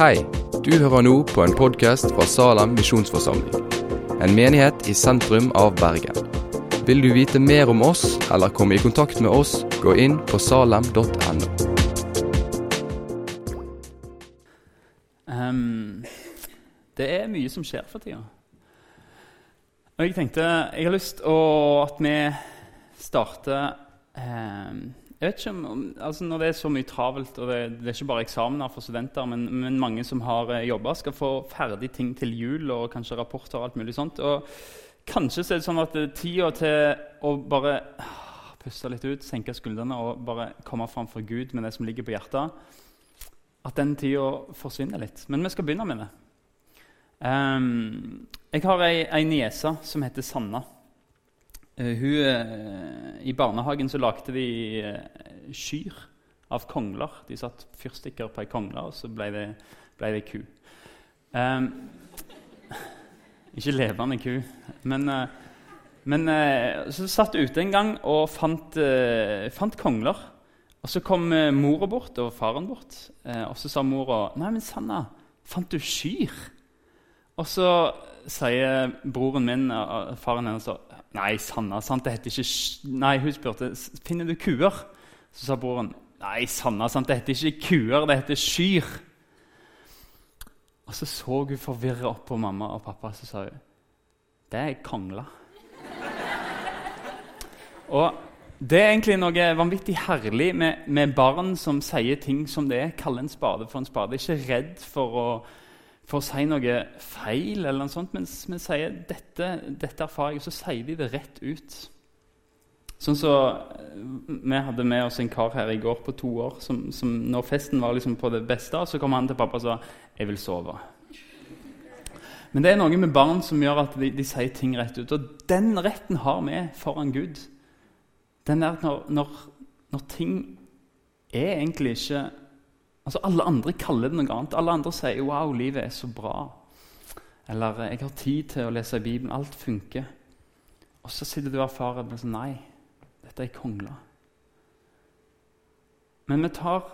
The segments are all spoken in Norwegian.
Hei, du hører nå på en podkast fra Salem misjonsforsamling. En menighet i sentrum av Bergen. Vil du vite mer om oss eller komme i kontakt med oss, gå inn på salem.no. Um, det er mye som skjer for tida. Og jeg tenkte jeg har lyst til at vi starter ehm, jeg vet ikke om, altså Når det er så mye travelt, og det, det er ikke bare eksamener for studenter, men, men mange som har eh, jobba, skal få ferdig ting til jul og kanskje rapporter og alt mulig sånt. Og kanskje så er det sånn at tida til å bare ah, puste litt ut, senke skuldrene og bare komme fram for Gud med det som ligger på hjertet, at den tida forsvinner litt. Men vi skal begynne med det. Um, jeg har ei, ei niese som heter Sanna. Uh, hun, uh, I barnehagen så lagde de uh, kyr av kongler. De satt fyrstikker på ei kongle, og så ble det, ble det ku. Um, ikke levende ku, men, men så satt hun ute en gang og fant, fant kongler. Og Så kom mora bort og faren bort, og så sa mora Nei, men Sanna, fant du kyr? Og så sier broren min, faren hennes, Nei, Sanna, sant, det heter ikke Nei, hun spurte finner du kuer. Så sa broren nei, Sanna, sant, det heter ikke kuer, det heter kyr. Og så så hun forvirra opp på mamma og pappa så sa hun, det er kongler. og det er egentlig noe vanvittig herlig med, med, barn som sier ting som det er. kall en spade for en spade. Ikke redd for å for å si noe feil, eller noe sånt, men, men sier dette, dette erfarer jeg, så sier de det rett ut. Sånn så, Vi hadde med oss en kar her i går på to år som, som når festen var liksom på det beste, så kom han til pappa og sa 'Jeg vil sove'. Men det er noe med barn som gjør at de, de sier ting rett ut. Og den retten har vi foran Gud. Den er når, når, når ting er egentlig ikke Altså Alle andre kaller det noe annet. Alle andre sier 'wow, livet er så bra'. Eller 'jeg har tid til å lese i Bibelen'. Alt funker. Og så sitter du og erfarer sånn, Nei, dette er kongla. Men vi tar,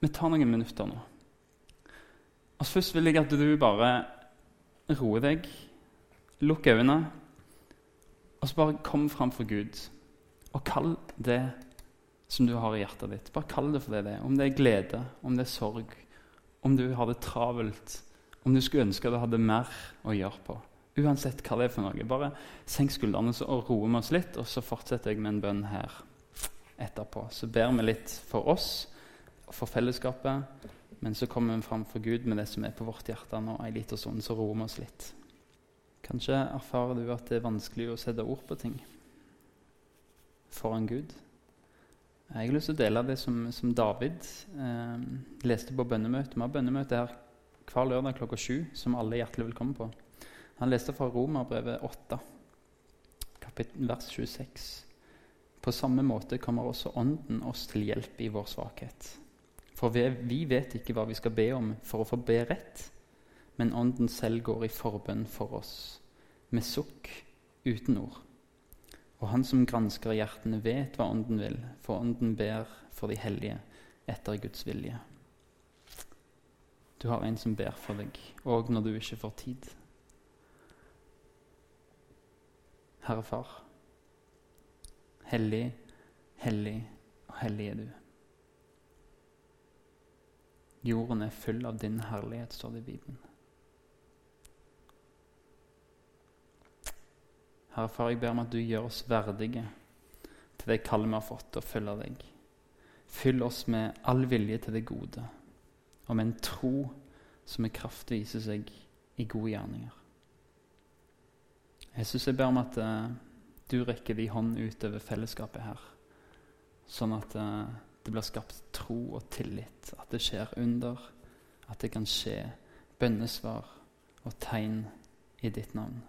vi tar noen minutter nå. Altså Først vil jeg at du bare roer deg, lukk øynene, og så bare kom fram for Gud. Og kall det som du har i hjertet ditt. Bare kall det for det det er. Om det er glede, om det er sorg, om du har det travelt, om du skulle ønske du hadde mer å gjøre på. Uansett hva det er for noe. Bare senk skuldrene og roe med oss litt, og så fortsetter jeg med en bønn her etterpå. Så ber vi litt for oss for fellesskapet, men så kommer vi fram for Gud med det som er på vårt hjerte nå ei lita stund, så roer vi oss litt. Kanskje erfarer du at det er vanskelig å sette ord på ting foran Gud. Jeg har lyst til å dele det som, som David eh, leste på bønnemøte. Vi har bønnemøte her hver lørdag klokka sju, som alle er hjertelig velkommen på. Han leste fra Romerbrevet 8, kapittel, vers 26. På samme måte kommer også Ånden oss til hjelp i vår svakhet. For vi, vi vet ikke hva vi skal be om for å få be rett, men Ånden selv går i forbønn for oss, med sukk uten ord. Og han som gransker hjertene, vet hva Ånden vil, for Ånden ber for de hellige etter Guds vilje. Du har en som ber for deg, òg når du ikke får tid. Herre Far, hellig, hellig og hellig er du. Jorden er full av din herlighet, står det i Bibelen. Herre Far, jeg ber om at du gjør oss verdige til det kallet vi har fått, til å følge deg. Fyll oss med all vilje til det gode, og med en tro som med kraft viser seg i gode gjerninger. Jesus, jeg ber om at uh, du rekker din hånd utover fellesskapet her, sånn at uh, det blir skapt tro og tillit, at det skjer under, at det kan skje bønnesvar og tegn i ditt navn.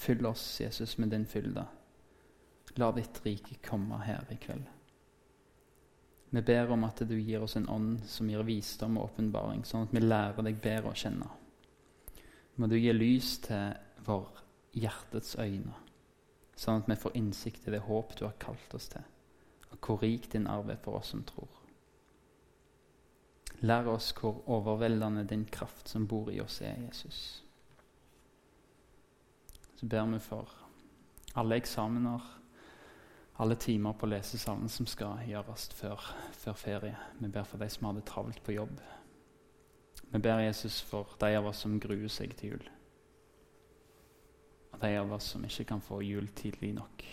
Fyll oss, Jesus, med din fylde. La ditt rike komme her i kveld. Vi ber om at du gir oss en ånd som gir visdom og åpenbaring, sånn at vi lærer deg bedre å kjenne. Må du gi lys til vår hjertets øyne, sånn at vi får innsikt i det håp du har kalt oss til, og hvor rik din arv er for oss som tror. Lær oss hvor overveldende din kraft som bor i oss, er, Jesus. Så ber vi for alle eksamener, alle timer på lesesalen som skal gjøres før, før ferie. Vi ber for de som har det travelt på jobb. Vi ber Jesus for de av oss som gruer seg til jul. Og de av oss som ikke kan få jul tidlig nok.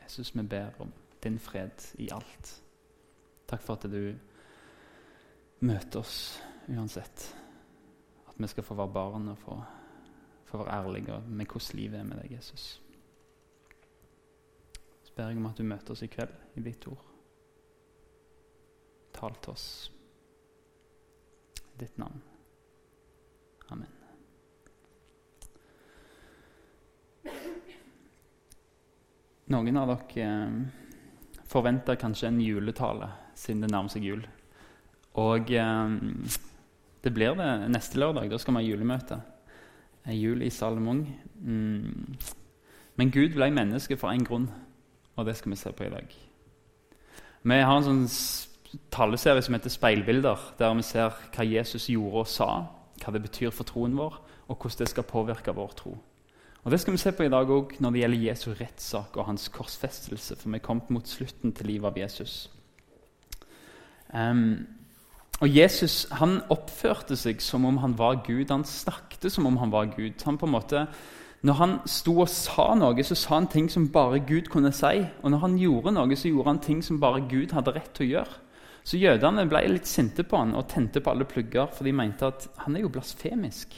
Jesus, vi ber om din fred i alt. Takk for at du møter oss uansett. At vi skal få være barn og få, få være ærlige med hvordan livet er med deg, Jesus. Så ber jeg om at du møter oss i kveld i ditt ord. Tal til oss i ditt navn. Amen. Noen av dere eh, forventer kanskje en juletale siden det nærmer seg jul. Og eh, det blir det neste lørdag. Da skal vi ha julemøte. Jul i Salomon. Mm. Men Gud ble menneske for én grunn, og det skal vi se på i dag. Vi har en sånn taleserie som heter Speilbilder, der vi ser hva Jesus gjorde og sa, hva det betyr for troen vår, og hvordan det skal påvirke vår tro. Og Det skal vi se på i dag òg når det gjelder Jesu rettssak og hans korsfestelse. For vi er kommet mot slutten til livet av Jesus. Um, og Jesus han oppførte seg som om han var Gud. Han snakket som om han var Gud. Han på en måte, når han sto og sa noe, så sa han ting som bare Gud kunne si. Og når han gjorde noe, så gjorde han ting som bare Gud hadde rett til å gjøre. Så jødene ble litt sinte på han og tente på alle plugger, for de mente at han er jo blasfemisk.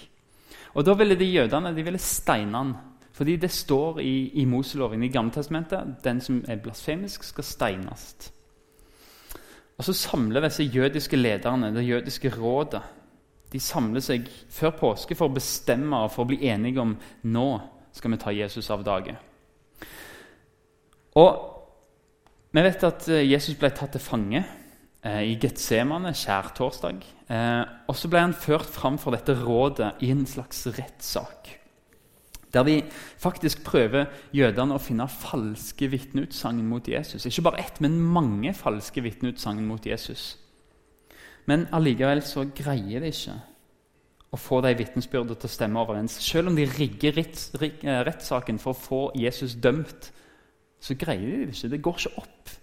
Og Da ville de jødene de ville steine han. Fordi det står i, i Moseloven i Gammeltestamentet den som er blasfemisk, skal steines. Og Så samler disse jødiske lederne, det jødiske rådet, de samler seg før påske for å bestemme og for å bli enige om nå skal vi ta Jesus av dage. Og Vi vet at eh, Jesus ble tatt til fange eh, i Getsemane skjærtorsdag. Eh, og så ble han ført fram for dette rådet i en slags rettssak. Der de faktisk prøver jødene å finne falske vitneutsagn mot Jesus. Ikke bare ett, men mange falske vitneutsagn mot Jesus. Men allikevel så greier de ikke å få de vitnesbyrdene til å stemme overens. Selv om de rigger eh, rettssaken for å få Jesus dømt, så greier de det ikke. Det går ikke opp.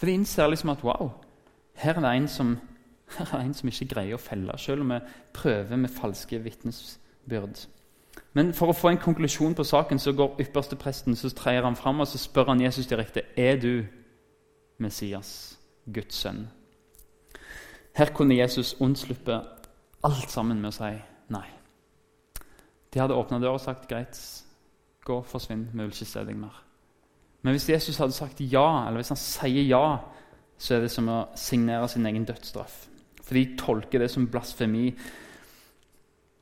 For de innser liksom at wow, her er det en som, her er det en som ikke greier å felle, selv om vi prøver med falske vitnesbyrd. Men for å få en konklusjon på saken så går ypperste presten, så treier han fram og så spør han Jesus direkte er du Messias, Guds sønn. Her kunne Jesus unnsluppe alt sammen med å si nei. De hadde åpna døra og sagt greit, gå, forsvinn, vi vil ikke se deg mer. Men hvis Jesus hadde sagt ja, eller hvis han sier ja, så er det som å signere sin egen dødsstraff. For de tolker det som blasfemi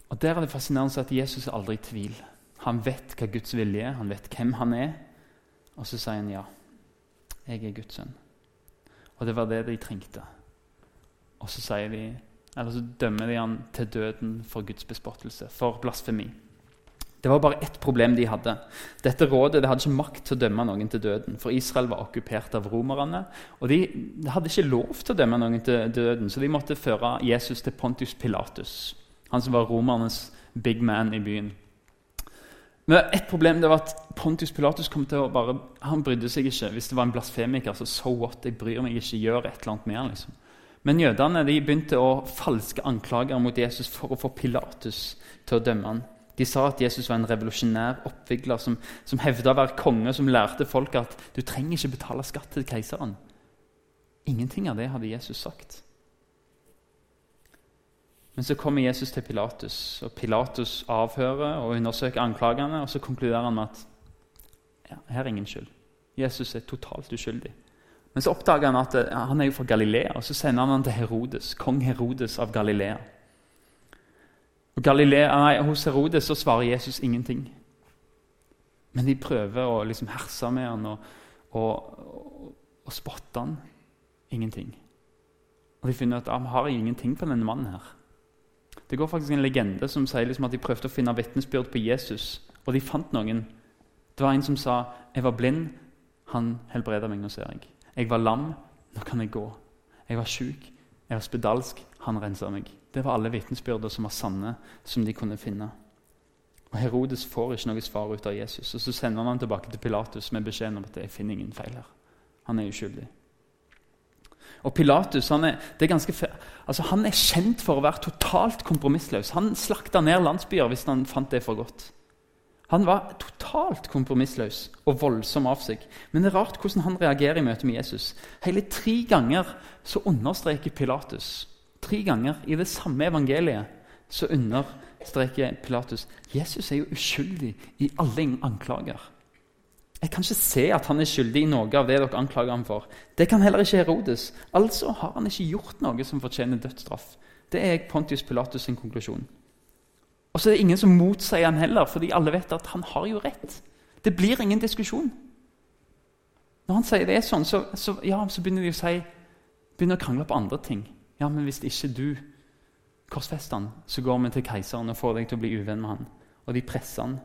og Der er det fascinerende at Jesus er aldri i tvil. Han vet hva Guds vilje er, han vet hvem han er. Og så sier han ja. Jeg er Guds sønn. Og det var det de trengte. Og så, de, så dømmer de han til døden for Guds bespottelse, for blasfemi. Det var bare ett problem de hadde. Dette rådet det hadde ikke makt til å dømme noen til døden. For Israel var okkupert av romerne. Og de hadde ikke lov til å dømme noen til døden, så de måtte føre Jesus til Pontius Pilatus. Han som var romernes big man i byen. Men ett problem det var at Pontius Pilatus kom til å bare, han brydde seg ikke. Hvis det var en blasfemiker, så so what, jeg bryr meg ikke, gjør et eller annet mer. liksom. Men jødene de begynte å falske anklager mot Jesus for å få Pilatus til å dømme han. De sa at Jesus var en revolusjonær oppvigler som, som hevda å være konge, som lærte folk at du trenger ikke betale skatt til keiseren. Ingenting av det hadde Jesus sagt. Men så kommer Jesus til Pilatus, og Pilatus avhører og undersøker anklagene. Og så konkluderer han med at ja, her er ingen skyld. Jesus er totalt uskyldig. Men så oppdager han at ja, han er jo fra Galilea, og så sender han han til Herodes, kong Herodes av Galilea. Og Galilea, nei, Hos Herodes så svarer Jesus ingenting. Men de prøver å liksom herse med han og, og, og, og spotte han. Ingenting. Og de finner at han har ingenting på denne mannen her. Det går faktisk en legende som sier liksom at de prøvde å finne vitnesbyrd på Jesus, og de fant noen. Det var en som sa 'Jeg var blind, han helbreda meg, nå ser jeg'. 'Jeg var lam, nå kan jeg gå'. 'Jeg var sjuk, Jeg var spedalsk. Han renser meg. Det var alle vitnesbyrder som var sanne, som de kunne finne. Og Herodes får ikke noe svar ut av Jesus, og så sender han ham tilbake til Pilatus med beskjeden om at jeg finner ingen feil her. Han er uskyldig. Og Pilatus han er, altså han er, kjent for å være totalt kompromissløs. Han slakta ned landsbyer hvis han fant det for godt. Han var totalt kompromissløs og voldsom av seg. Men det er rart hvordan han reagerer i møte med Jesus. Hele tre ganger så understreker Pilatus Tre ganger i det samme evangeliet så understreker Pilatus Jesus er jo uskyldig i alle anklager. Jeg kan ikke se at han er skyldig i noe av det dere anklager ham for. Det kan heller ikke Herodes. Altså har han ikke gjort noe som fortjener dødsstraff. Det er Pontius Pilatus' sin konklusjon. Og så er det ingen som motsier han heller, fordi alle vet at han har jo rett. Det blir ingen diskusjon. Når han sier det er sånn, så, så, ja, så begynner de å si, begynner å krangle på andre ting. Ja, men hvis ikke du korsfester han, så går vi til keiseren og får deg til å bli uvenn med han. Og de presser han.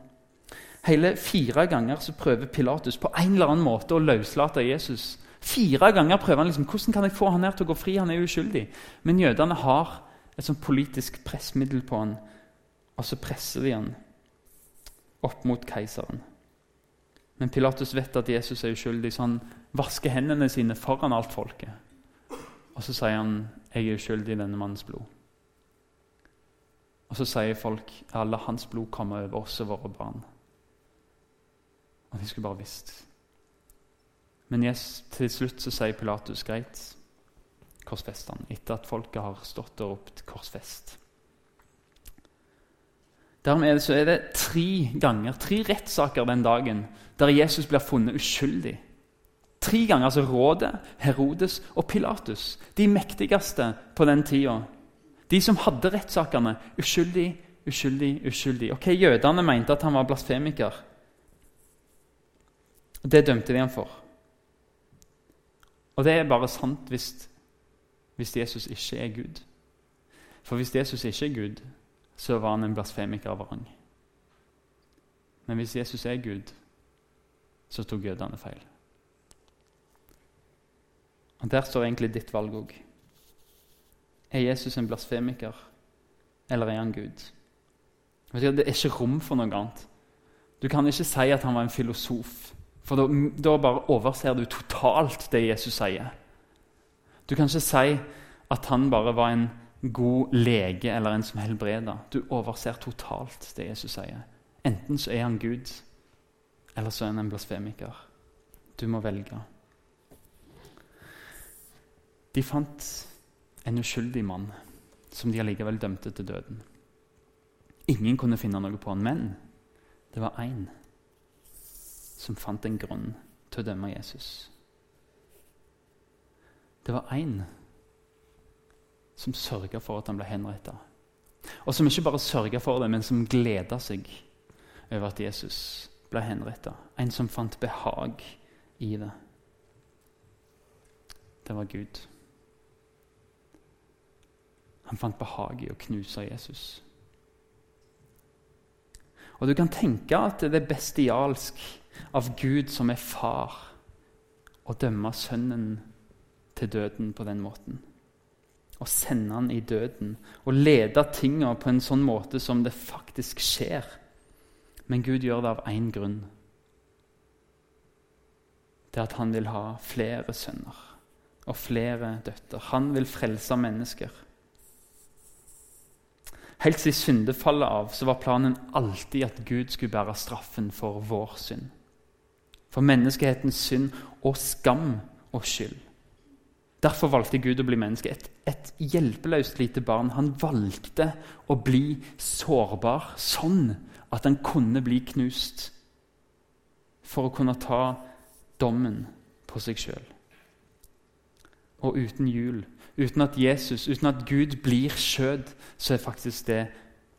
Hele fire ganger så prøver Pilatus på en eller annen måte å løslate Jesus. Fire ganger prøver han liksom, hvordan kan jeg få han her til å gå fri. Han er uskyldig. Men jødene har et sånt politisk pressmiddel på han, og så presser de han opp mot keiseren. Men Pilatus vet at Jesus er uskyldig, så han vasker hendene sine foran alt folket. Og så sier han, 'Jeg er uskyldig i denne mannens blod'. Og så sier folk, 'Alle hans blod komme over oss og våre barn'. Og de skulle bare visst. Men yes, til slutt så sier Pilatus greit, korsfest han, etter at folket har stått og ropt 'korsfest'. Dermed så er det tre ganger, tre rettssaker den dagen der Jesus blir funnet uskyldig. Tre ganger, altså Rådet, Herodes og Pilatus, de mektigste på den tida. De som hadde rettssakene. Uskyldig, uskyldig, uskyldig. Ok, Jødene mente at han var blasfemiker. Og Det dømte de ham for. Og det er bare sant hvis, hvis Jesus ikke er Gud. For hvis Jesus ikke er Gud, så var han en blasfemiker av rang. Men hvis Jesus er Gud, så tok jødene feil. Og Der står egentlig ditt valg òg. Er Jesus en blasfemiker, eller er han Gud? Det er ikke rom for noe annet. Du kan ikke si at han var en filosof for da, da, bare overser du totalt det Jesus sier. Du kan ikke si at han bare var en god lege eller en som helbreder. Du overser totalt det Jesus sier. Enten så er han Gud, eller så er han en blasfemiker. Du må velge. De fant en uskyldig mann som de allikevel dømte til døden. Ingen kunne finne noe på han, men det var én som fant en grunn til å dømme Jesus. Det var én som sørga for at han ble henretta. Og som ikke bare sørga for det, men som gleda seg over at Jesus ble henretta. En som fant behag i det. Det var Gud. Han fant behag i å knuse Jesus. Og Du kan tenke at det er bestialsk av Gud som er far, å dømme sønnen til døden på den måten. Å sende han i døden og lede tingene på en sånn måte som det faktisk skjer. Men Gud gjør det av én grunn. Det er at han vil ha flere sønner og flere døtre. Han vil frelse mennesker. Helt siden syndefallet av så var planen alltid at Gud skulle bære straffen for vår synd. For menneskehetens synd og skam og skyld. Derfor valgte Gud å bli menneske. Et, et hjelpeløst lite barn. Han valgte å bli sårbar sånn at han kunne bli knust. For å kunne ta dommen på seg sjøl. Og uten jul uten at Jesus, uten at Gud blir skjød, så er faktisk det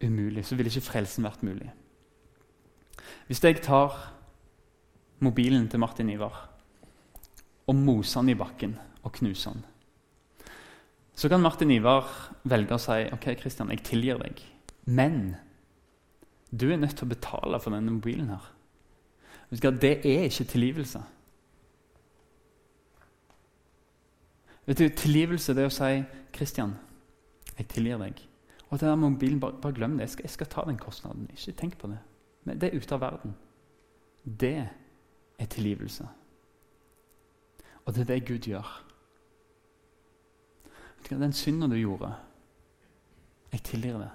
umulig. Så ville ikke frelsen vært mulig. Hvis jeg tar mobilen til Martin Ivar og mose den i bakken og knuse den, så kan Martin Ivar velge å si ok, Kristian, jeg tilgir deg, men du er nødt til å betale for denne mobilen. her. Det er ikke tilgivelse. Vet du, Tilgivelse det er å si Kristian, jeg tilgir deg. Og at denne mobilen, bare, bare glem det. Jeg skal, jeg skal, ta den kostnaden. Ikke tenk på det. Men det er ute av verden. Det er tilgivelse. Og det er det Gud gjør. Den synden du gjorde, jeg tilgir det.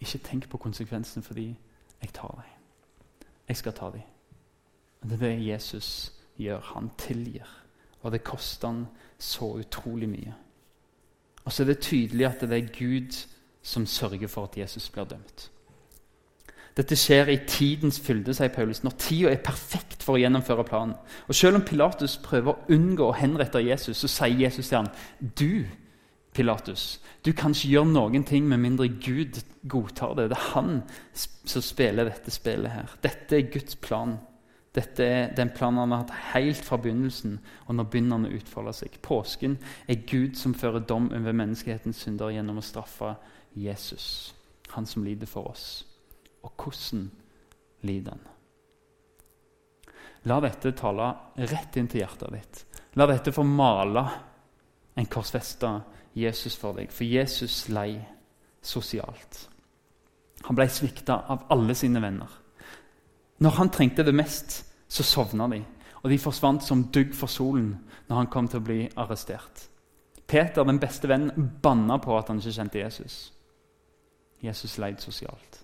Ikke tenk på konsekvensen fordi jeg tar deg. Jeg skal ta dem. Det er det Jesus gjør. Han tilgir. Og det koster han så utrolig mye. Og så er det tydelig at det er Gud som sørger for at Jesus blir dømt. Dette skjer i tidens fylde, sier Paulus, når tida er perfekt for å gjennomføre planen. Og Selv om Pilatus prøver å unngå å henrette Jesus, så sier Jesus til ham, du, Pilatus, du kan ikke gjøre noen ting med mindre Gud godtar det. Det er han som spiller dette spillet her. Dette er Guds plan. Dette er den planen han har hatt helt fra begynnelsen, og nå begynner han seg. Påsken er Gud som fører dom over menneskehetens synder gjennom å straffe Jesus, han som lider for oss. Og hvordan lider han? La dette tale rett inn til hjertet ditt. La dette få male en korsfesta Jesus for deg. For Jesus lei sosialt. Han ble svikta av alle sine venner. Når han trengte det mest, så sovna de. Og de forsvant som dugg for solen når han kom til å bli arrestert. Peter, den beste vennen, banna på at han ikke kjente Jesus. Jesus leid sosialt.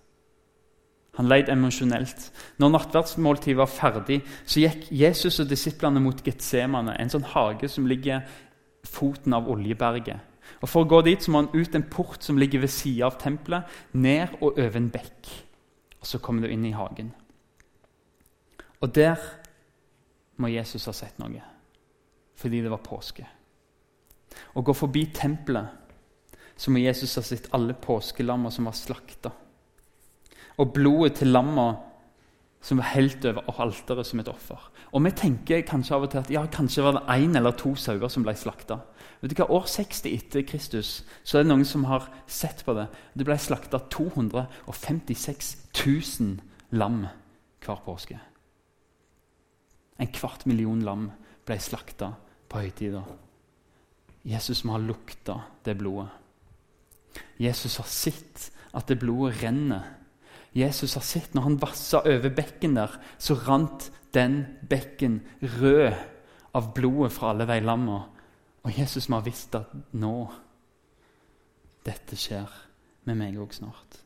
Han leid emosjonelt. Når nattverdsmåltidet var ferdig, så gikk Jesus og disiplene mot Getsemane, en sånn hage som ligger foten av Oljeberget. Og For å gå dit så må han ut en port som ligger ved sida av tempelet, ned og over en bekk. Og Så kommer du inn i hagen. Og der må Jesus ha sett noe, fordi det var påske. Å gå forbi tempelet så må Jesus ha sett alle påskelammer som var slakta. Og blodet til lamma som var helt over alteret som et offer. Og vi tenker kanskje av og til at ja, kanskje var det én eller to sauer som ble slakta. Vet du hva, År 60 etter Kristus så er det noen som har sett på det. Det ble slakta 256 000 lam hver påske. En kvart million lam ble slakta på høytida. Jesus må ha lukta det blodet. Jesus har sett at det blodet renner. Jesus har sett når han vassa over bekken der, så rant den bekken rød av blodet fra alle de lamma. Og Jesus må ha visst at nå Dette skjer med meg òg snart.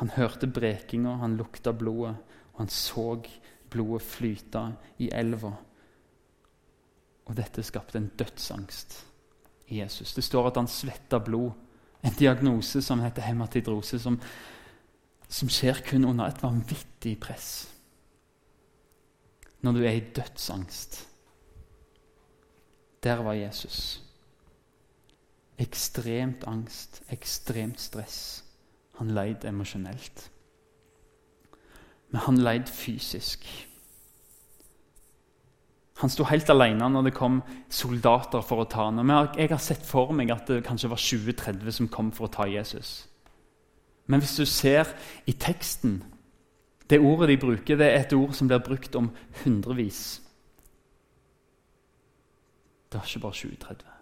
Han hørte brekinga, han lukta blodet, og han så blodet flyte i elva. Og dette skapte en dødsangst i Jesus. Det står at han svetta blod. En diagnose som heter hematidrose, som, som skjer kun under et vanvittig press. Når du er i dødsangst. Der var Jesus. Ekstremt angst, ekstremt stress. Han leid emosjonelt. Men han leid fysisk. Han sto helt alene når det kom soldater for å ta ham. Jeg har sett for meg at det kanskje var 20-30 som kom for å ta Jesus. Men hvis du ser i teksten Det ordet de bruker, det er et ord som blir brukt om hundrevis. Det er ikke bare 20-30.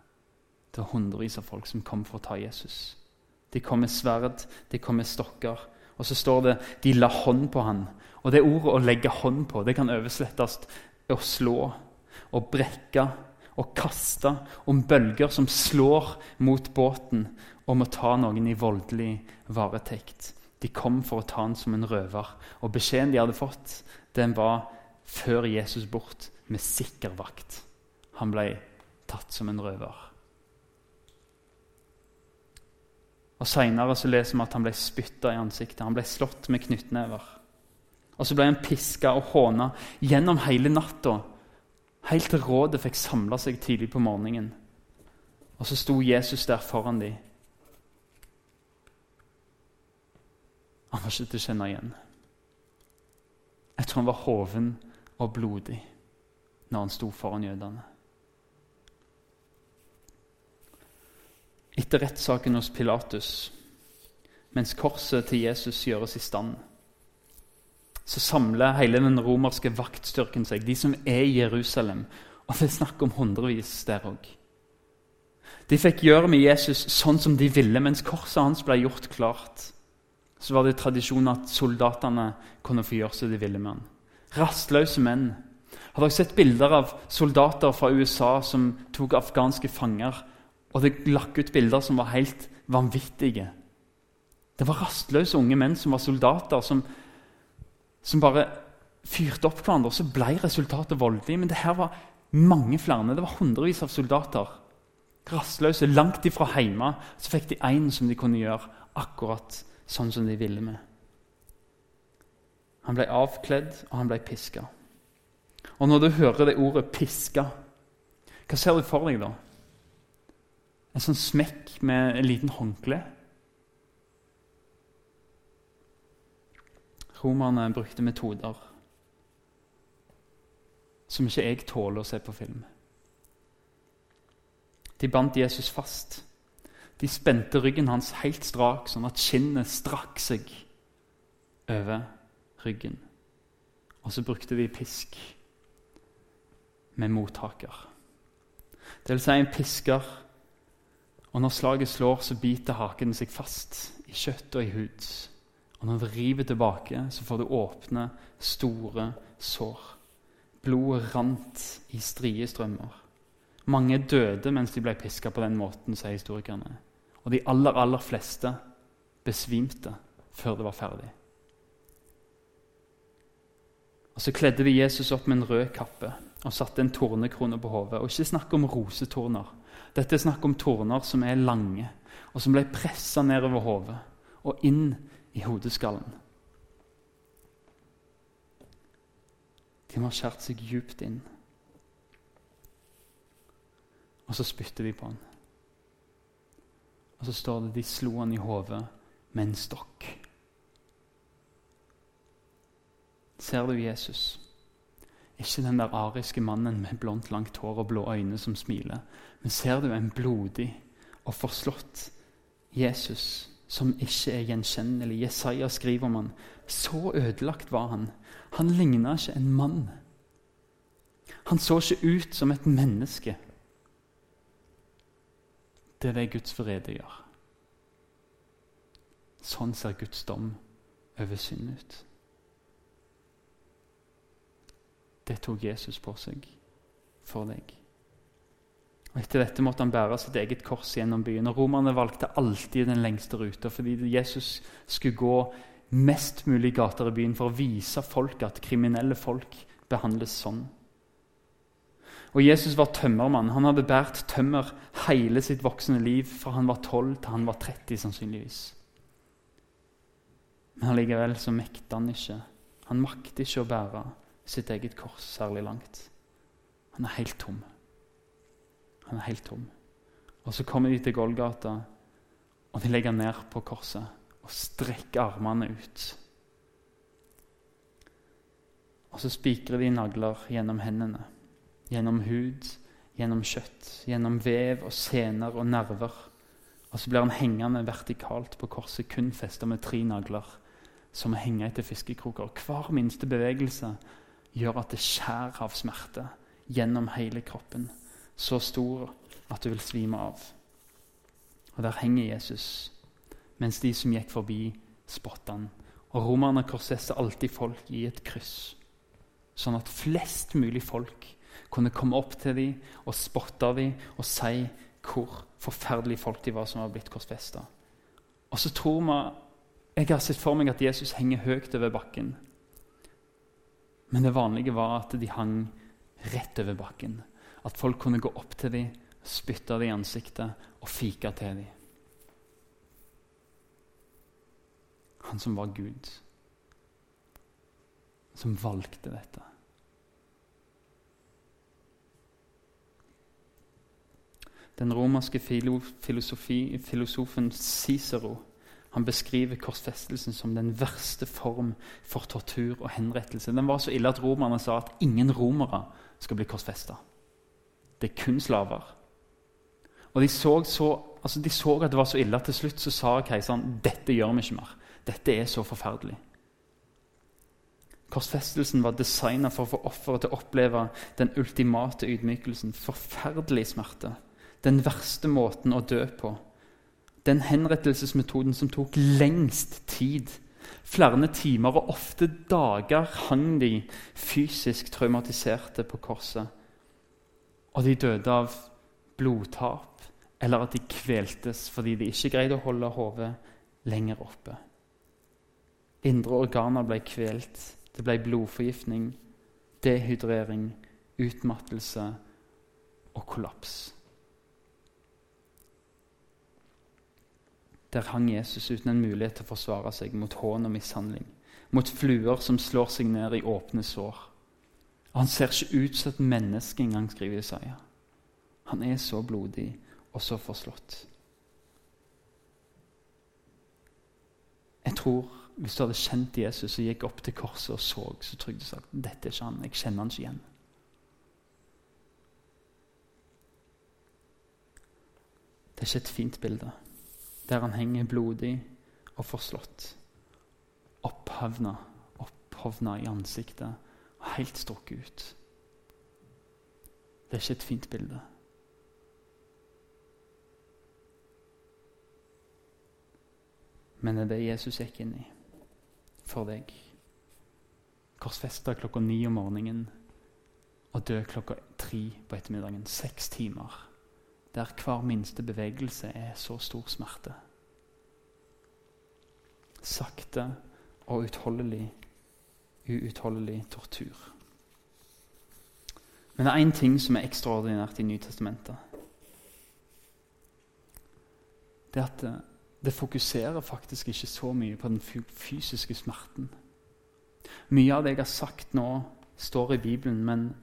Det er hundrevis av folk som kom for å ta Jesus. De kom med sverd, de kom med stokker. Og så står det de la hånd på han. Og det ordet 'å legge hånd på' det kan oversettes å slå og brekke og kaste om bølger som slår mot båten om å ta noen i voldelig varetekt. De kom for å ta han som en røver, og beskjeden de hadde fått, den var før Jesus bort med sikker vakt. Han ble tatt som en røver. Og Seinere leser vi at han ble spytta i ansiktet, han ble slått med knyttnever. Og så ble han piska og håna gjennom hele natta Helt til rådet fikk samla seg tidlig på morgenen. Og så sto Jesus der foran dem. Han var ikke til å kjenne igjen. Jeg tror han var hoven og blodig når han sto foran jødene. Etter rettssaken hos Pilatus, mens korset til Jesus gjøres i stand, så samler hele den romerske vaktstyrken seg, de som er i Jerusalem. Og det er snakk om hundrevis der òg. De fikk gjøre med Jesus sånn som de ville, mens korset hans ble gjort klart. Så var det tradisjon at soldatene kunne få gjøre som de ville med han. Rastløse menn. Har dere sett bilder av soldater fra USA som tok afghanske fanger? Og det lakk ut bilder som var helt vanvittige. Det var rastløse unge menn som var soldater, som, som bare fyrte opp hverandre. og Så ble resultatet voldelig. Men det her var mange flere. Det var hundrevis av soldater. Rastløse, langt ifra hjemme. Så fikk de én som de kunne gjøre akkurat sånn som de ville med. Han ble avkledd, og han ble piska. Og når du hører det ordet 'piska', hva ser du for deg da? En sånn smekk med en liten håndkle? Romerne brukte metoder som ikke jeg tåler å se på film. De bandt Jesus fast. De spente ryggen hans helt strak, sånn at skinnet strakk seg over ryggen. Og så brukte de pisk med mottaker. Det vil si en pisker. Og når slaget slår, så biter haken seg fast i kjøtt og i hud. Og når du river tilbake, så får du åpne, store sår. Blodet rant i strie strømmer. Mange døde mens de ble piska på den måten, sier historikerne. Og de aller, aller fleste besvimte før det var ferdig. Og Så kledde de Jesus opp med en rød kappe og satte en tornekrone på hodet. Og ikke snakk om rosetorner. Dette er snakk om torner som er lange, og som ble pressa nedover hodet og inn i hodeskallen. De har skjært seg djupt inn. Og så spytter de på han. Og så står det de slo han i hodet med en stokk. Ser du Jesus? Ikke den der ariske mannen med blondt, langt hår og blå øyne som smiler. Men ser du en blodig og forslått Jesus som ikke er gjenkjennelig? Jesaja skriver om han. Så ødelagt var han. Han ligna ikke en mann. Han så ikke ut som et menneske. Det er det Guds vrede gjør. Sånn ser Guds dom over synd ut. Det tok Jesus på seg for deg. Og Etter dette måtte han bære sitt eget kors gjennom byen. og Romerne valgte alltid den lengste ruta fordi Jesus skulle gå mest mulig gater i byen for å vise folk at kriminelle folk behandles sånn. Og Jesus var tømmermann. Han hadde båret tømmer hele sitt voksne liv fra han var 12 til han var 30, sannsynligvis. Men allikevel så mekta han ikke. Han makter ikke å bære sitt eget kors særlig langt. Han er helt tom. Han er helt tom. Og så kommer de til Golgata, og de legger ned på korset og strekker armene ut. Og så spikrer de nagler gjennom hendene, gjennom hud, gjennom kjøtt, gjennom vev og sener og nerver. Og så blir han hengende vertikalt på korset, kun festa med tre nagler, som henger etter fiskekroker. Hver minste bevegelse gjør at det skjærer av smerte gjennom hele kroppen. Så stor at du vil svime av. Og der henger Jesus, mens de som gikk forbi, spotta han. Og romerne korsesser alltid folk i et kryss, sånn at flest mulig folk kunne komme opp til dem og spotte dem og si hvor forferdelige folk de var som var blitt korsfesta. Og så tror vi Jeg har sett for meg at Jesus henger høyt over bakken. Men det vanlige var at de hang rett over bakken. At folk kunne gå opp til dem, spytte dem i ansiktet og fike til dem. Han som var Gud, som valgte dette. Den romerske filosofen Cicero han beskriver korsfestelsen som den verste form for tortur og henrettelse. Den var så ille at romerne sa at ingen romere skal bli korsfesta. Det er kun slaver. Og de så, så, altså de så, at det var så ille at til slutt så sa keiseren dette gjør vi ikke mer. Dette er så forferdelig. Korsfestelsen var designa for å få offeret til å oppleve den ultimate ydmykelsen. Forferdelig smerte. Den verste måten å dø på. Den henrettelsesmetoden som tok lengst tid. Flere timer og ofte dager hang de fysisk traumatiserte på korset. Og de døde av blodtap eller at de kveltes fordi de ikke greide å holde hodet lenger oppe. Indre organer ble kvelt. Det ble blodforgiftning, dehydrering, utmattelse og kollaps. Der hang Jesus uten en mulighet til å forsvare seg mot hån og mishandling, mot fluer som slår seg ned i åpne sår. Han ser ikke ut som et menneske engang, skriver Isaiah. Han er så blodig og så forslått. Jeg tror hvis du hadde kjent Jesus og gikk opp til korset og så, så jeg du sagt dette er ikke han. Jeg kjenner han ikke igjen. Det er ikke et fint bilde der han henger blodig og forslått. Opphavna, opphovna i ansiktet helt strukket ut. Det er ikke et fint bilde. Men det er det Jesus gikk inn i for deg. Korsfesta klokka ni om morgenen og dø klokka tre på ettermiddagen. Seks timer. Der hver minste bevegelse er så stor smerte. Sakte og utholdelig, uutholdelig tortur. Men det er én ting som er ekstraordinært i Nytestamentet. Det er at det fokuserer faktisk ikke så mye på den fysiske smerten. Mye av det jeg har sagt nå, står i Bibelen, men,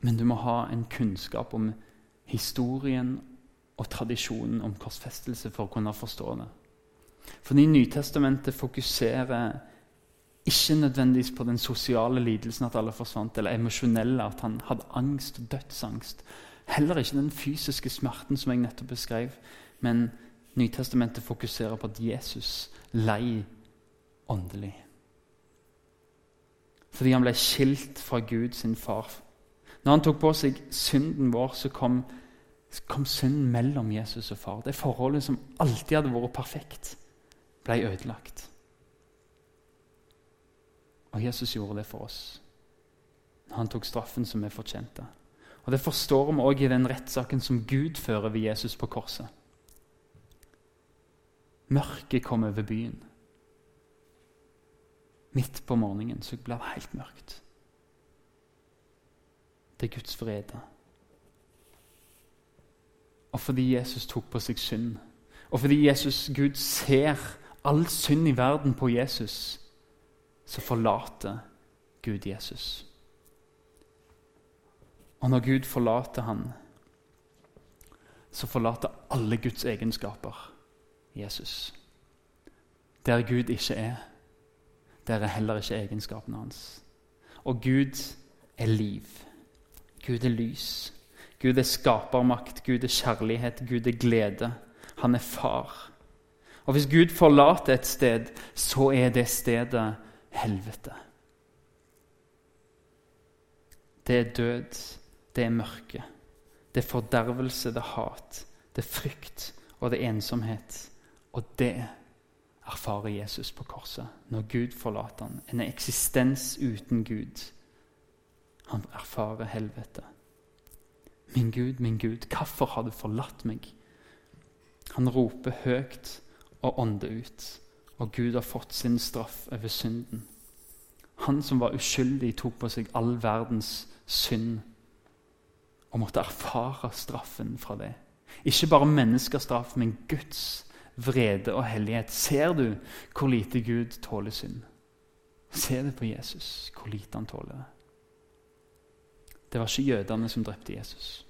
men du må ha en kunnskap om historien og tradisjonen om korsfestelse for å kunne forstå det. Fordi Nytestamentet fokuserer ikke nødvendigvis på den sosiale lidelsen, at alle forsvant, eller emosjonelle, at han hadde angst og dødsangst. Heller ikke den fysiske smerten som jeg nettopp beskrev, men Nytestamentet fokuserer på at Jesus lei åndelig. Fordi han ble skilt fra Gud sin far. Når han tok på seg synden vår, så kom, kom synden mellom Jesus og far. Det forholdet som alltid hadde vært perfekt, ble ødelagt. Og Jesus gjorde det for oss. Han tok straffen som vi fortjente. Og Det forstår vi òg i den rettssaken som Gud fører ved Jesus på korset. Mørket kom over byen. Midt på morgenen så ble det helt mørkt. Det er Guds vrede. Og fordi Jesus tok på seg synd, og fordi Jesus, Gud ser all synd i verden på Jesus, så forlater Gud Jesus. Og når Gud forlater han, så forlater alle Guds egenskaper Jesus. Der Gud ikke er, der er heller ikke egenskapene hans. Og Gud er liv. Gud er lys. Gud er skapermakt, Gud er kjærlighet, Gud er glede. Han er far. Og hvis Gud forlater et sted, så er det stedet helvete. Det er død, det er mørke, det er fordervelse, det er hat, det er frykt og det er ensomhet. Og det erfarer Jesus på korset når Gud forlater ham. En eksistens uten Gud. Han erfarer helvete. Min Gud, min Gud, hvorfor har du forlatt meg? Han roper høyt og ånder ut, og Gud har fått sin straff over synden. Han som var uskyldig, tok på seg all verdens synd og måtte erfare straffen fra det. Ikke bare menneskers straff, men Guds vrede og hellighet. Ser du hvor lite Gud tåler synd? Se det på Jesus, hvor lite han tåler det. Det var ikke jødene som drepte Jesus.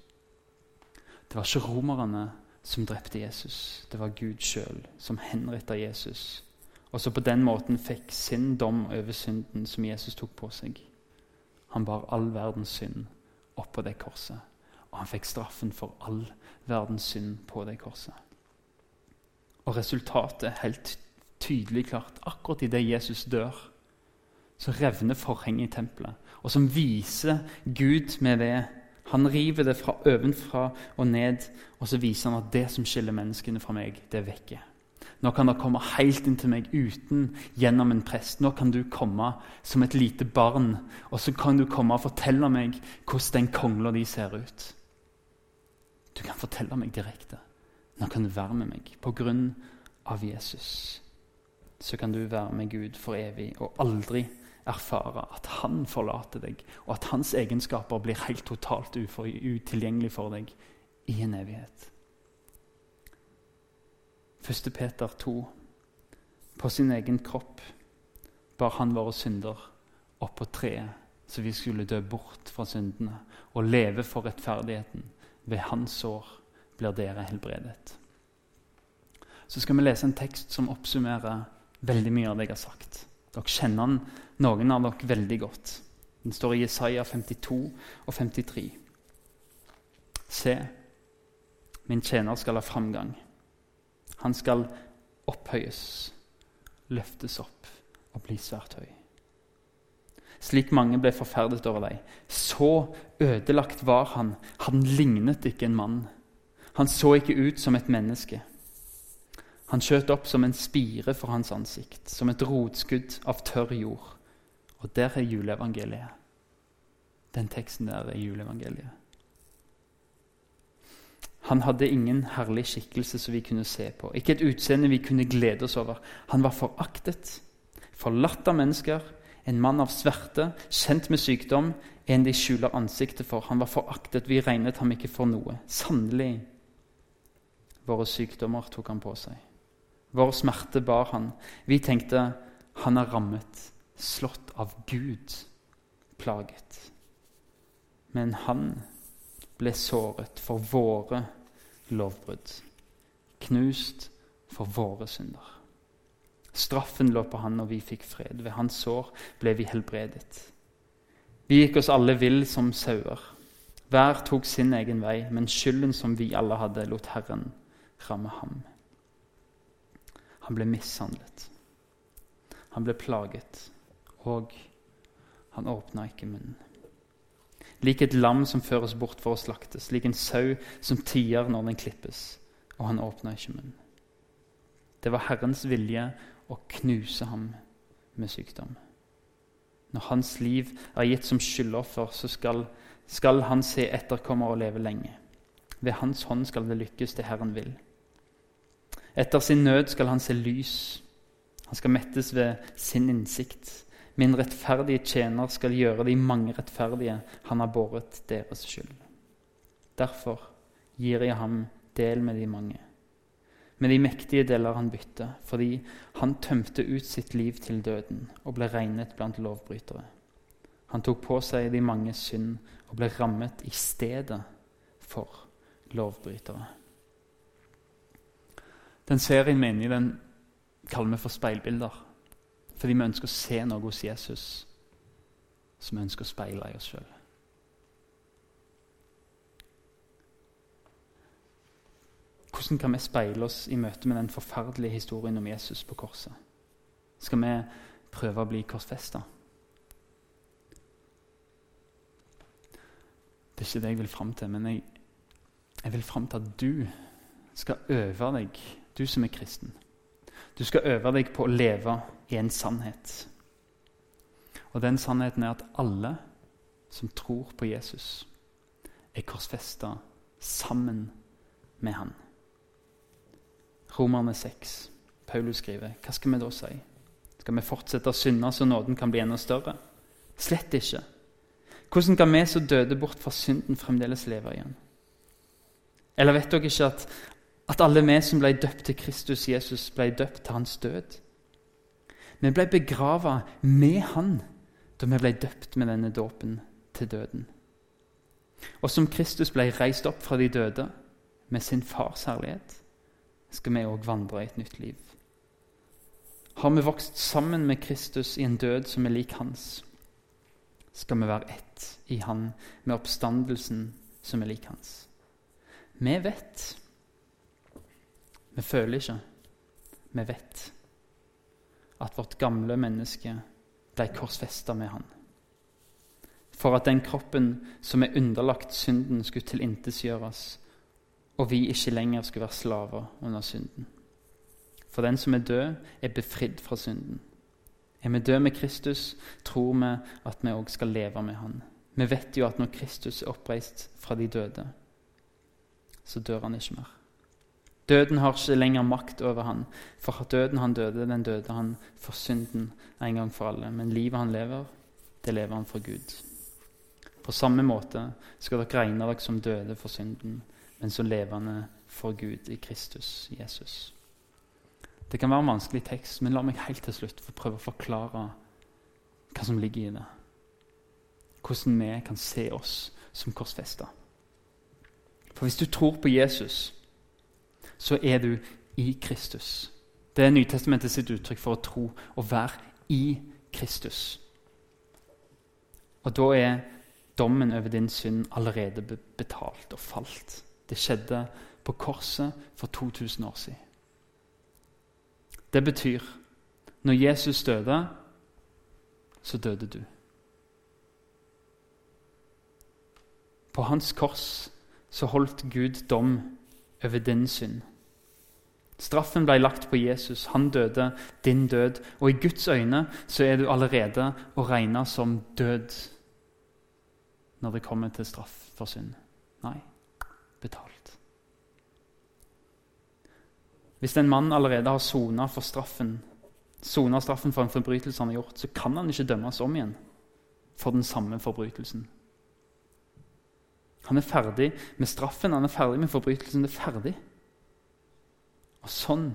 Det var ikke romerne som drepte Jesus. Det var Gud sjøl som henretta Jesus. Og så på den måten fikk sin dom over synden som Jesus tok på seg. Han bar all verdens synd oppå det korset. Og han fikk straffen for all verdens synd på det korset. Og resultatet er helt tydelig klart. Akkurat idet Jesus dør, så revner forhenget i tempelet. Og som viser Gud med det Han river det fra ovenfra og ned, og så viser han at det som skiller menneskene fra meg, det er vekke. Nå kan dere komme helt inn til meg uten gjennom en prest. Nå kan du komme som et lite barn, og så kan du komme og fortelle meg hvordan den kongla di ser ut. Du kan fortelle meg direkte. Nå kan du være med meg på grunn av Jesus. Så kan du være med Gud for evig og aldri erfare at han forlater deg, og at hans egenskaper blir helt totalt utilgjengelig for deg i en evighet. 1. Peter 2. På sin egen kropp bar han våre synder opp på treet, så vi skulle dø bort fra syndene og leve for rettferdigheten. Ved hans sår blir dere helbredet. Så skal vi lese en tekst som oppsummerer veldig mye av det jeg har sagt. Dere kjenner den, noen av dere veldig godt. Den står i Jesaja 52 og 53. Se, min tjener skal ha framgang. Han skal opphøyes, løftes opp og bli svært høy. Slik mange ble forferdet over deg. Så ødelagt var han. Han lignet ikke en mann. Han så ikke ut som et menneske. Han skjøt opp som en spire for hans ansikt, som et rotskudd av tørr jord. Og der er juleevangeliet. Den teksten der er juleevangeliet. Han hadde ingen herlig skikkelse som vi kunne se på, ikke et utseende vi kunne glede oss over. Han var foraktet, forlatt av mennesker, en mann av sverte, kjent med sykdom, en de skjuler ansiktet for. Han var foraktet, vi regnet ham ikke for noe. Sannelig, våre sykdommer tok han på seg. Vår smerte bar han. Vi tenkte han er rammet, slått av Gud, plaget. Men han ble såret for våre lovbrudd, knust for våre synder. Straffen lå på han, og vi fikk fred. Ved hans sår ble vi helbredet. Vi gikk oss alle vill som sauer. Hver tok sin egen vei, men skylden som vi alle hadde, lot Herren ramme ham. Han ble mishandlet. Han ble plaget, og han åpna ikke munnen. Lik et lam som føres bort for å slaktes, lik en sau som tier når den klippes, og han åpna ikke munnen. Det var Herrens vilje å knuse ham med sykdom. Når hans liv er gitt som skyldoffer, så skal, skal han se etterkommere og leve lenge. Ved hans hånd skal det lykkes det Herren vil. Etter sin nød skal han se lys. Han skal mettes ved sin innsikt. Min rettferdige tjener skal gjøre de mange rettferdige. Han har båret deres skyld. Derfor gir jeg ham del med de mange. Med de mektige deler han bytte, fordi han tømte ut sitt liv til døden og ble regnet blant lovbrytere. Han tok på seg de mange synd og ble rammet i stedet for lovbrytere. Den serien vi er inne i, den kaller vi for speilbilder. Fordi vi ønsker å se noe hos Jesus som vi ønsker å speile i oss sjøl. Hvordan kan vi speile oss i møte med den forferdelige historien om Jesus på korset? Skal vi prøve å bli korsfesta? Det er ikke det jeg vil fram til, men jeg, jeg vil fram til at du skal øve deg du som er kristen. Du skal øve deg på å leve i en sannhet. Og den sannheten er at alle som tror på Jesus, er korsfesta sammen med han. Romerne 6. Paulus skriver, hva skal vi da si? Skal vi fortsette å synde så nåden kan bli enda større? Slett ikke. Hvordan kan vi som døde bort fra synden, fremdeles leve igjen? Eller vet dere ikke at at alle vi som ble døpt til Kristus Jesus, ble døpt til hans død. Vi ble begrava med han da vi ble døpt med denne dåpen til døden. Og som Kristus ble reist opp fra de døde med sin fars herlighet, skal vi òg vandre i et nytt liv. Har vi vokst sammen med Kristus i en død som er lik hans, skal vi være ett i Han med oppstandelsen som er lik hans. Vi vet vi føler ikke. Vi vet at vårt gamle menneske ble korsfesta med han. for at den kroppen som er underlagt synden, skulle tilintetgjøres, og vi ikke lenger skulle være slaver under synden. For den som er død, er befridd fra synden. Er vi døde med Kristus, tror vi at vi òg skal leve med Han. Vi vet jo at når Kristus er oppreist fra de døde, så dør han ikke mer. Døden har ikke lenger makt over han, for døden han døde, den døde han for synden en gang for alle. Men livet han lever, det lever han for Gud. På samme måte skal dere regne dere som døde for synden, men som levende for Gud i Kristus Jesus. Det kan være en vanskelig tekst, men la meg helt til slutt få prøve å forklare hva som ligger i det. Hvordan vi kan se oss som korsfesta. For hvis du tror på Jesus, så er du i Kristus. Det er Nytestamentet sitt uttrykk for å tro og være i Kristus. Og da er dommen over din synd allerede betalt og falt. Det skjedde på korset for 2000 år siden. Det betyr når Jesus døde, så døde du. På hans kors så holdt Gud dom over din synd. Straffen ble lagt på Jesus. Han døde din død. Og i Guds øyne så er du allerede å regne som død når det kommer til straff for synd. Nei, betalt. Hvis en mann allerede har sona for straffen, sona straffen for en forbrytelse han har gjort, så kan han ikke dømmes om igjen for den samme forbrytelsen. Han er ferdig med straffen, han er ferdig med forbrytelsen. Det er ferdig. Og Sånn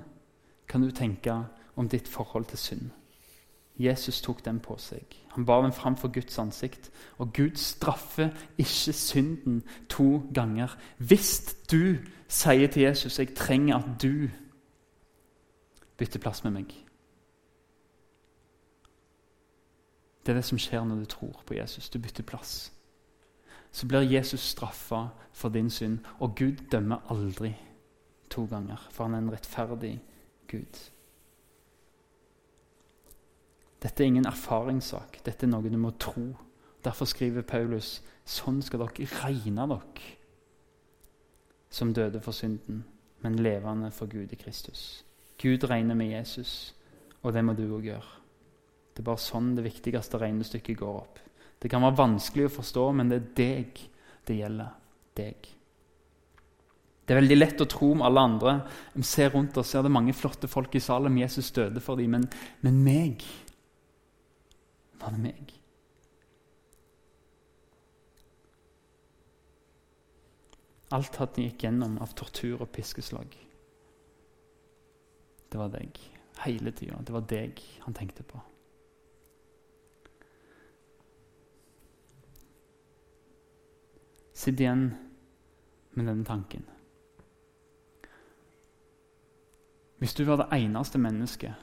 kan du tenke om ditt forhold til synd. Jesus tok den på seg. Han bar den fram for Guds ansikt. Og Gud straffer ikke synden to ganger. Hvis du sier til Jesus 'Jeg trenger at du bytter plass med meg' Det er det som skjer når du tror på Jesus. Du bytter plass så blir Jesus straffa for din synd. Og Gud dømmer aldri to ganger, for han er en rettferdig Gud. Dette er ingen erfaringssak, dette er noe du må tro. Derfor skriver Paulus sånn skal dere regne dere som døde for synden, men levende for Gud i Kristus. Gud regner med Jesus, og det må du òg gjøre. Det er bare sånn det viktigste regnestykket går opp. Det kan være vanskelig å forstå, men det er deg det gjelder. Deg. Det er veldig lett å tro om alle andre. Vi ser rundt oss, ser det mange flotte folk i Salem. Jesus døde for dem. Men, men meg Var det meg? Alt han gikk gjennom av tortur og piskeslag. Det var deg. Hele tida. Det var deg han tenkte på. Sitt igjen med denne tanken. Hvis du var det eneste mennesket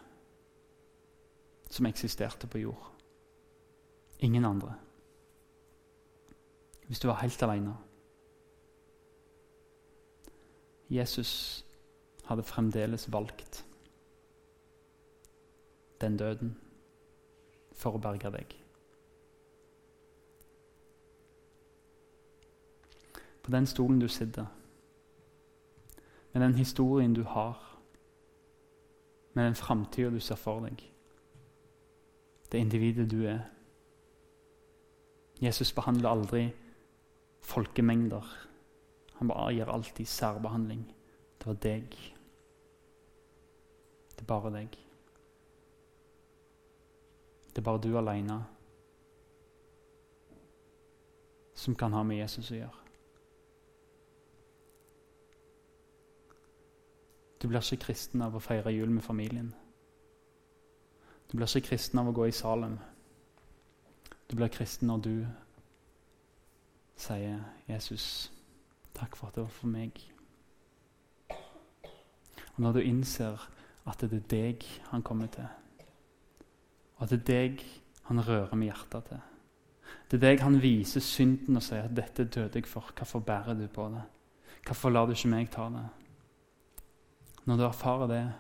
som eksisterte på jord Ingen andre. Hvis du var helt alene Jesus hadde fremdeles valgt den døden for å berge deg. På den stolen du sitter, med den historien du har, med den framtida du ser for deg, det individet du er. Jesus behandler aldri folkemengder. Han bare gir alltid særbehandling. Det var deg. Det er bare deg. Det er bare du aleine som kan ha med Jesus å gjøre. Du blir ikke kristen av å feire jul med familien. Du blir ikke kristen av å gå i Salem. Du blir kristen når du sier, 'Jesus, takk for at det var for meg'. Og når du innser at det er deg han kommer til, og at det er deg han rører med hjertet til Det er deg han viser synden og sier at 'dette døde jeg for'. Hvorfor bærer du på det? Hvorfor lar du ikke meg ta det? Når du erfarer det,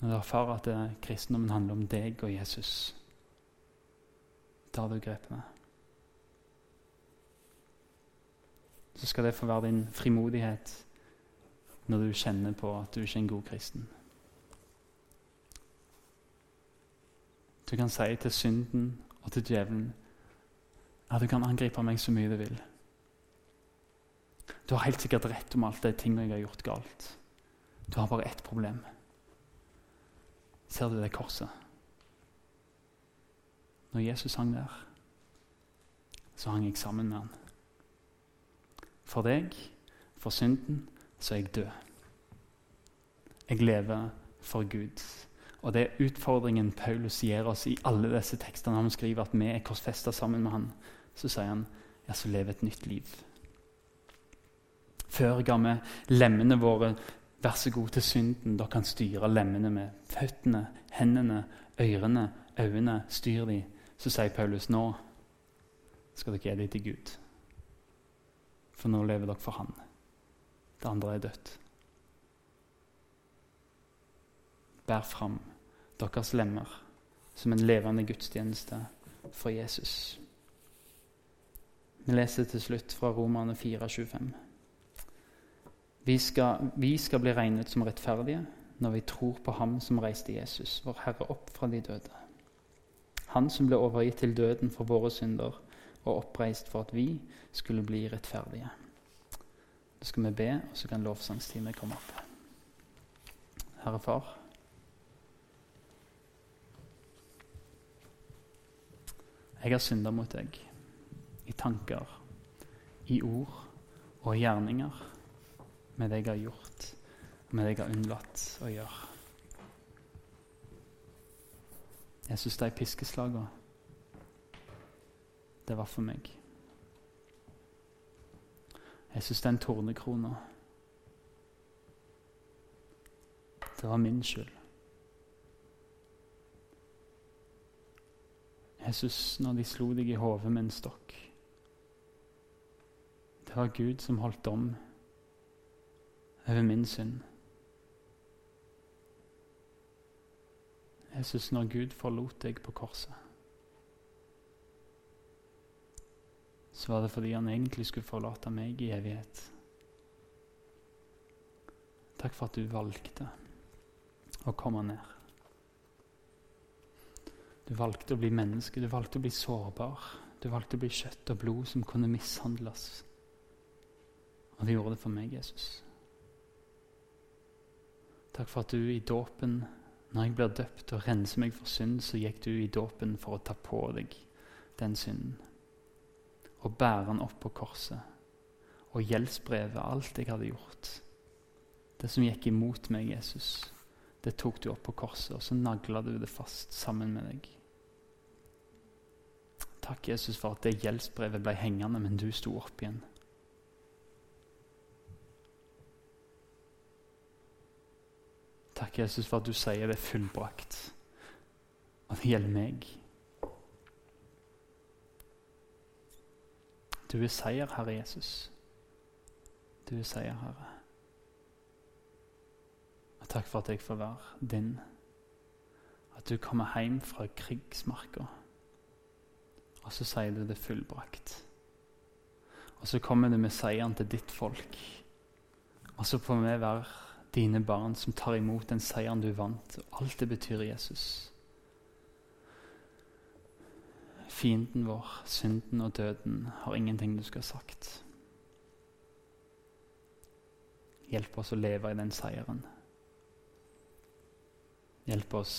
når du erfarer at kristendommen handler om deg og Jesus, tar du grepet med. Så skal det få være din frimodighet når du kjenner på at du ikke er en god kristen. Du kan si til synden og til djevelen at du kan angripe meg så mye du vil. Du har helt sikkert rett om alt det tingene jeg har gjort galt. Du har bare ett problem. Ser du det korset? Når Jesus hang der, så hang jeg sammen med han. For deg, for synden, så er jeg død. Jeg lever for Gud. Og det er utfordringen Paulus gir oss i alle disse tekstene. Han skriver at vi er korsfesta sammen med han. Så sier han ja, så lev et nytt liv. Før ga vi lemmene våre vær så god til synden. Dere kan styre lemmene med føttene, hendene, ørene, øynene. Styr de. Så sier Paulus nå skal dere gi dem til Gud. For nå lever dere for Han. Det andre er dødt. Bær fram deres lemmer som en levende gudstjeneste for Jesus. Vi leser til slutt fra Romerne 4,25. Vi skal, vi skal bli regnet som rettferdige når vi tror på Ham som reiste Jesus, vår Herre, opp fra de døde. Han som ble overgitt til døden for våre synder og oppreist for at vi skulle bli rettferdige. Da skal vi be, og så kan lovsangstimen komme opp. Herre Far. Jeg har synda mot deg i tanker, i ord og i gjerninger, med det jeg har gjort, og med det jeg har unnlatt å gjøre. Jeg syns de piskeslagene, det var for meg. Jeg syns den tornekrona, det var min skyld. Jesus, når de slo deg i hodet med en stokk Det var Gud som holdt dom over min synd. Jesus, når Gud forlot deg på korset, så var det fordi han egentlig skulle forlate meg i evighet. Takk for at du valgte å komme ned. Du valgte å bli menneske, du valgte å bli sårbar. Du valgte å bli kjøtt og blod som kunne mishandles. Og du gjorde det for meg, Jesus. Takk for at du i dåpen, når jeg blir døpt og renser meg for synd, så gikk du i dåpen for å ta på deg den synden. Og bære den opp på korset. Og gjeldsbrevet, alt jeg hadde gjort. Det som gikk imot meg, Jesus det tok du opp på korset, og så nagla du det fast sammen med deg. Takk, Jesus, for at det gjeldsbrevet ble hengende, men du sto opp igjen. Takk, Jesus, for at du sier det er fullbrakt, og det gjelder meg. Du er seier, Herre Jesus. Du er seier, Herre. Og takk for at jeg får være din. At du kommer hjem fra krigsmarka, og så sier du det fullbrakt. Og så kommer du med seieren til ditt folk. Og så får vi være dine barn som tar imot den seieren du vant. Og alt det betyr Jesus. Fienden vår, synden og døden, har ingenting du skulle ha sagt. Hjelp oss å leve i den seieren. Hjelp oss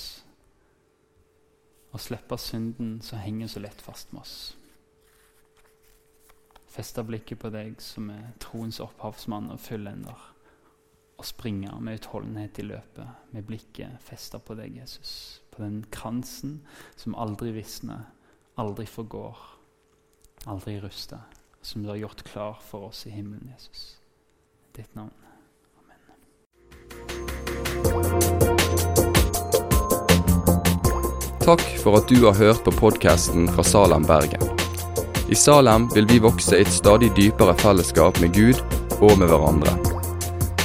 å slippe synden som henger så lett fast med oss. Feste blikket på deg som er troens opphavsmann og fullender. Og springe med utholdenhet i løpet, med blikket festa på deg, Jesus. På den kransen som aldri visner, aldri forgår, aldri ruster. Som du har gjort klar for oss i himmelen, Jesus. Ditt navn. Amen. Takk for at du har hørt på podkasten fra Salem, Bergen. I Salem vil vi vokse i et stadig dypere fellesskap med Gud og med hverandre.